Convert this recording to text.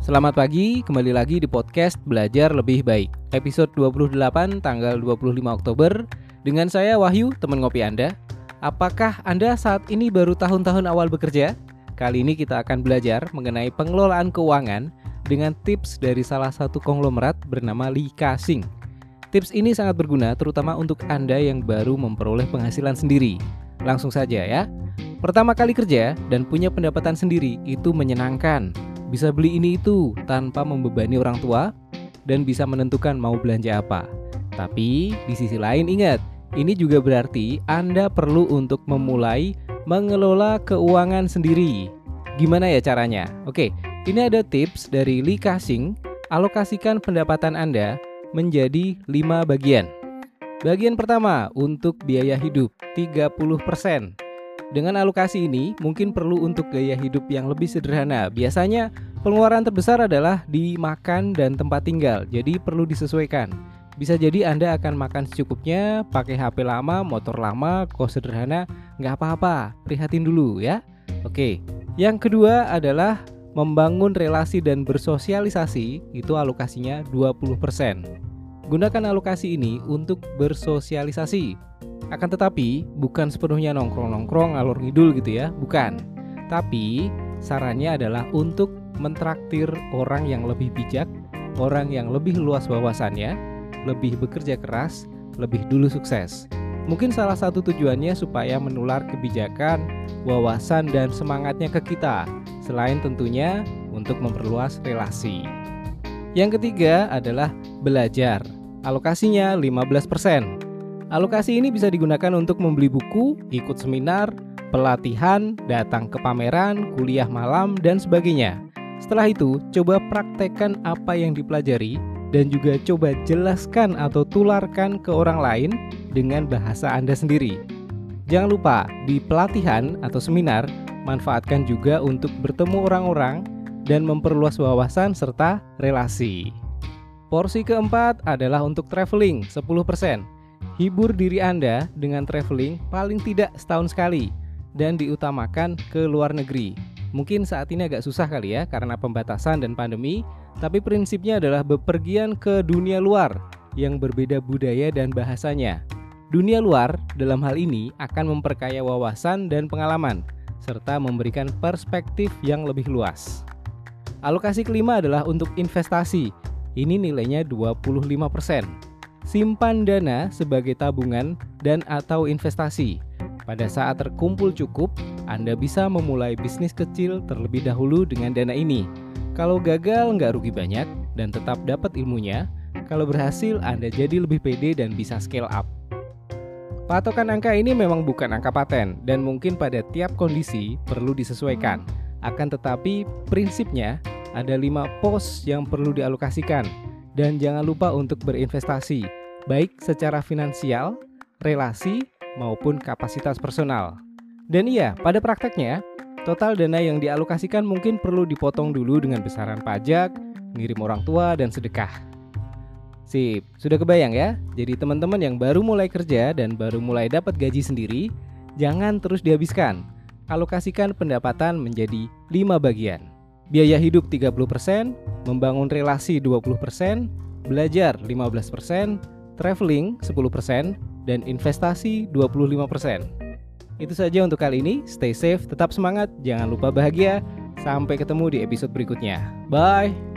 Selamat pagi, kembali lagi di podcast Belajar Lebih Baik. Episode 28 tanggal 25 Oktober. Dengan saya Wahyu, teman ngopi Anda. Apakah Anda saat ini baru tahun-tahun awal bekerja? Kali ini kita akan belajar mengenai pengelolaan keuangan Dengan tips dari salah satu konglomerat bernama Lee Ka-sing. Tips ini sangat berguna terutama untuk Anda yang baru memperoleh penghasilan sendiri. Langsung saja ya. Pertama kali kerja dan punya pendapatan sendiri itu menyenangkan bisa beli ini itu tanpa membebani orang tua dan bisa menentukan mau belanja apa. Tapi di sisi lain ingat, ini juga berarti Anda perlu untuk memulai mengelola keuangan sendiri. Gimana ya caranya? Oke, ini ada tips dari Lee Ka-sing, alokasikan pendapatan Anda menjadi 5 bagian. Bagian pertama untuk biaya hidup 30%. Dengan alokasi ini, mungkin perlu untuk gaya hidup yang lebih sederhana. Biasanya, pengeluaran terbesar adalah di makan dan tempat tinggal, jadi perlu disesuaikan. Bisa jadi Anda akan makan secukupnya, pakai HP lama, motor lama, kos sederhana, nggak apa-apa, prihatin dulu ya. Oke, yang kedua adalah membangun relasi dan bersosialisasi, itu alokasinya 20%. Gunakan alokasi ini untuk bersosialisasi, akan tetapi, bukan sepenuhnya nongkrong-nongkrong alur ngidul gitu ya, bukan. Tapi, sarannya adalah untuk mentraktir orang yang lebih bijak, orang yang lebih luas wawasannya, lebih bekerja keras, lebih dulu sukses. Mungkin salah satu tujuannya supaya menular kebijakan, wawasan, dan semangatnya ke kita, selain tentunya untuk memperluas relasi. Yang ketiga adalah belajar. Alokasinya 15%. Alokasi ini bisa digunakan untuk membeli buku, ikut seminar, pelatihan, datang ke pameran, kuliah malam, dan sebagainya. Setelah itu, coba praktekkan apa yang dipelajari dan juga coba jelaskan atau tularkan ke orang lain dengan bahasa Anda sendiri. Jangan lupa, di pelatihan atau seminar, manfaatkan juga untuk bertemu orang-orang dan memperluas wawasan serta relasi. Porsi keempat adalah untuk traveling 10%. Hibur diri Anda dengan traveling paling tidak setahun sekali dan diutamakan ke luar negeri. Mungkin saat ini agak susah kali ya karena pembatasan dan pandemi, tapi prinsipnya adalah bepergian ke dunia luar yang berbeda budaya dan bahasanya. Dunia luar dalam hal ini akan memperkaya wawasan dan pengalaman serta memberikan perspektif yang lebih luas. Alokasi kelima adalah untuk investasi. Ini nilainya 25% simpan dana sebagai tabungan dan atau investasi. Pada saat terkumpul cukup, Anda bisa memulai bisnis kecil terlebih dahulu dengan dana ini. Kalau gagal nggak rugi banyak dan tetap dapat ilmunya, kalau berhasil Anda jadi lebih pede dan bisa scale up. Patokan angka ini memang bukan angka paten dan mungkin pada tiap kondisi perlu disesuaikan. Akan tetapi prinsipnya ada lima pos yang perlu dialokasikan dan jangan lupa untuk berinvestasi baik secara finansial, relasi, maupun kapasitas personal. Dan iya, pada prakteknya, total dana yang dialokasikan mungkin perlu dipotong dulu dengan besaran pajak, ngirim orang tua, dan sedekah. Sip, sudah kebayang ya? Jadi teman-teman yang baru mulai kerja dan baru mulai dapat gaji sendiri, jangan terus dihabiskan. Alokasikan pendapatan menjadi 5 bagian. Biaya hidup 30%, membangun relasi 20%, belajar 15%, traveling 10%, dan investasi 25%. Itu saja untuk kali ini. Stay safe, tetap semangat, jangan lupa bahagia. Sampai ketemu di episode berikutnya. Bye.